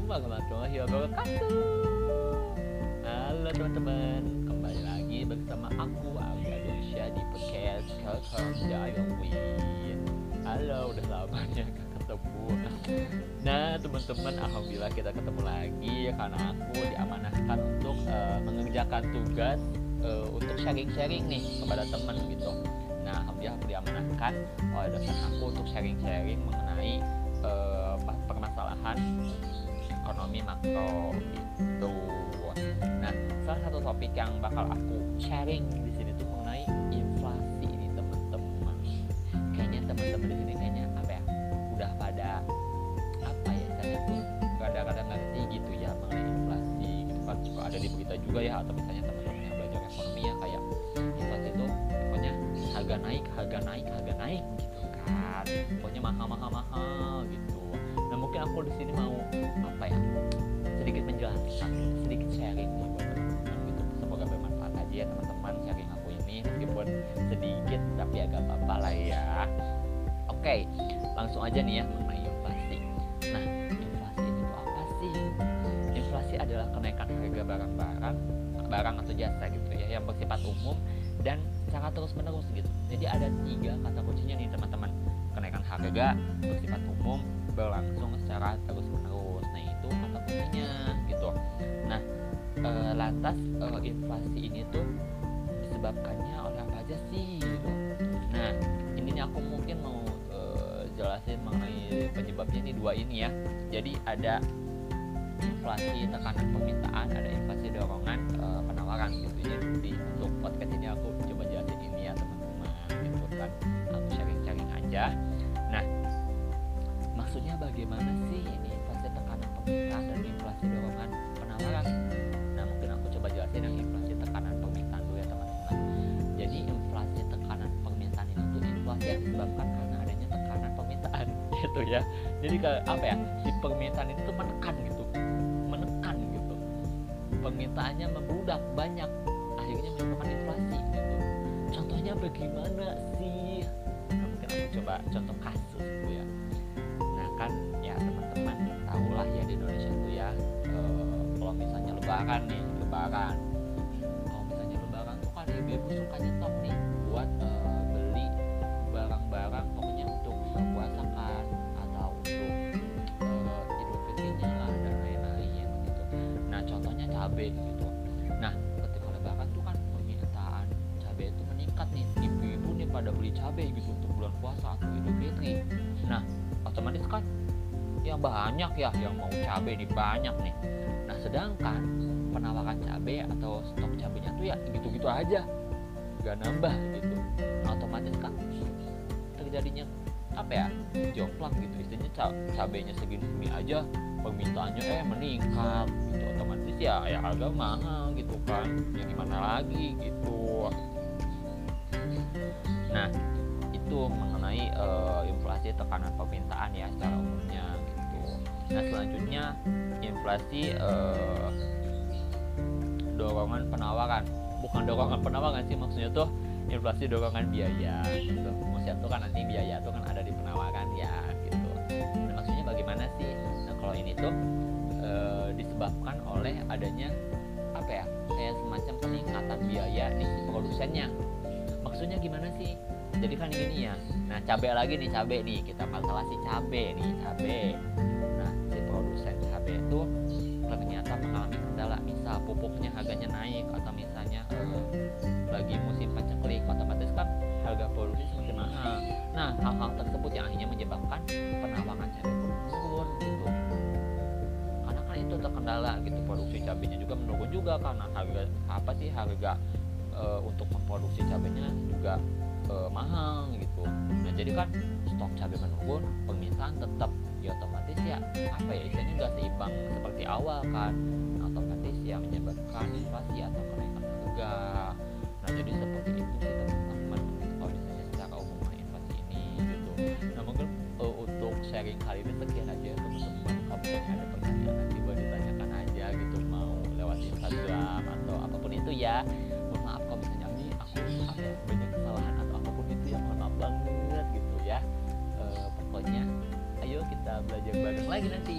Assalamualaikum warahmatullahi wabarakatuh Halo teman-teman. Kembali lagi bersama aku Ali Adonisha di podcast Welcome Diary Halo udah lamanya gak ketemu. Nah teman-teman Alhamdulillah kita ketemu lagi Karena aku diamanahkan untuk uh, mengerjakan tugas uh, Untuk sharing-sharing nih kepada teman gitu. Nah Alhamdulillah aku diamanahkan oleh dosen aku untuk sharing-sharing mengenai uh, permasalahan ekonomi makro gitu. Nah, salah satu topik yang bakal aku sharing di sini tuh mengenai inflasi ini teman-teman. Kayaknya teman-teman di sini kayaknya apa ya? Udah pada apa ya? Saya tuh kadang-kadang ngerti gitu ya mengenai inflasi gitu kan juga ada di berita juga ya atau misalnya teman-teman yang belajar ekonomi ya kayak inflasi itu pokoknya harga naik, harga naik, harga naik gitu kan. Pokoknya mahal-mahal-mahal gitu. Nah, mungkin aku di sini mau apa ya? sedikit menjelaskan sedikit sharing buat teman-teman gitu. Semoga bermanfaat aja ya teman-teman sharing aku ini. Meskipun sedikit tapi agak apa-apa lah ya. Oke langsung aja nih ya mengenai inflasi. Nah inflasi itu apa sih? Inflasi adalah kenaikan harga barang-barang barang atau jasa gitu ya yang bersifat umum dan secara terus menerus gitu. Jadi ada tiga kata kuncinya nih teman-teman. Kenaikan harga bersifat umum berlangsung secara terus menerus. Nah itu kata kuncinya gitu. Nah e, lantas e, inflasi ini tuh disebabkannya oleh apa aja sih gitu? Nah ini aku mungkin mau e, jelasin mengenai penyebabnya ini dua ini ya. Jadi ada inflasi tekanan permintaan ada inflasi dorongan e, penawaran gitu jadi di untuk podcast ini aku coba jelasin ini ya teman-teman gitu kan. Aku sharing-sharing aja gitu ya. Jadi kayak apa ya si permintaan itu menekan gitu. Menekan gitu. Permintaannya membludak banyak. Akhirnya menyebabkan inflasi gitu. Contohnya bagaimana sih? Nah, mungkin aku coba contoh kasus gitu ya. Kan ya teman-teman tahulah ya di Indonesia tuh ya e, kalau misalnya lebaran nih lebaran. Kalau misalnya lebaran tuh kan ibu-ibu suka nyetok nih buat e, pada beli cabai gitu untuk bulan puasa atau idul fitri. Nah otomatis kan yang banyak ya yang mau cabai nih banyak nih. Nah sedangkan penawaran cabai atau stok cabainya tuh ya gitu-gitu aja gak nambah gitu. Nah, otomatis kan terjadinya apa ya jomplang gitu. Istilahnya cabainya segini aja permintaannya eh meningkat gitu. Otomatis ya ya harga mahal gitu kan. Ya gimana lagi gitu mengenai uh, inflasi tekanan permintaan ya secara umumnya gitu. Nah selanjutnya inflasi uh, dorongan penawaran, bukan dorongan penawaran sih maksudnya tuh inflasi dorongan biaya gitu. Maksudnya tuh kan nanti biaya tuh kan ada di penawaran ya gitu. Nah maksudnya bagaimana sih? Nah kalau ini tuh uh, disebabkan oleh adanya apa ya kayak semacam peningkatan biaya nih produsennya. Maksudnya gimana sih? Jadi kan gini ya nah cabai lagi nih cabai nih kita masalah si cabai nih cabai nah si produsen cabai itu ternyata mengalami kendala misal pupuknya harganya naik atau misalnya eh, lagi musim paceklik otomatis kan harga produksi semakin mahal. Nah hal-hal tersebut yang akhirnya menyebabkan penawaran cabai menurun gitu. Karena kan itu terkendala gitu. Produksi cabainya juga menurun juga karena harga apa sih harga e, untuk memproduksi cabainya juga uh, mahal gitu. Nah jadi kan stok cabai menurun permintaan tetap ya otomatis ya apa ya istilahnya nggak seimbang seperti awal kan. Nah, otomatis ya menyebabkan inflasi atau kenaikan harga. Nah jadi seperti itu sih teman-teman. Kalau misalnya secara umum inflasi ini gitu. Nah mungkin uh, untuk sharing kali ini sekian aja ya teman-teman. Kalau misalnya ada pertanyaan nanti boleh ditanyakan aja gitu. Mau lewat Instagram atau apa pun itu ya. Mohon maaf kalau misalnya ini aku ya banyak kita belajar bareng lagi nanti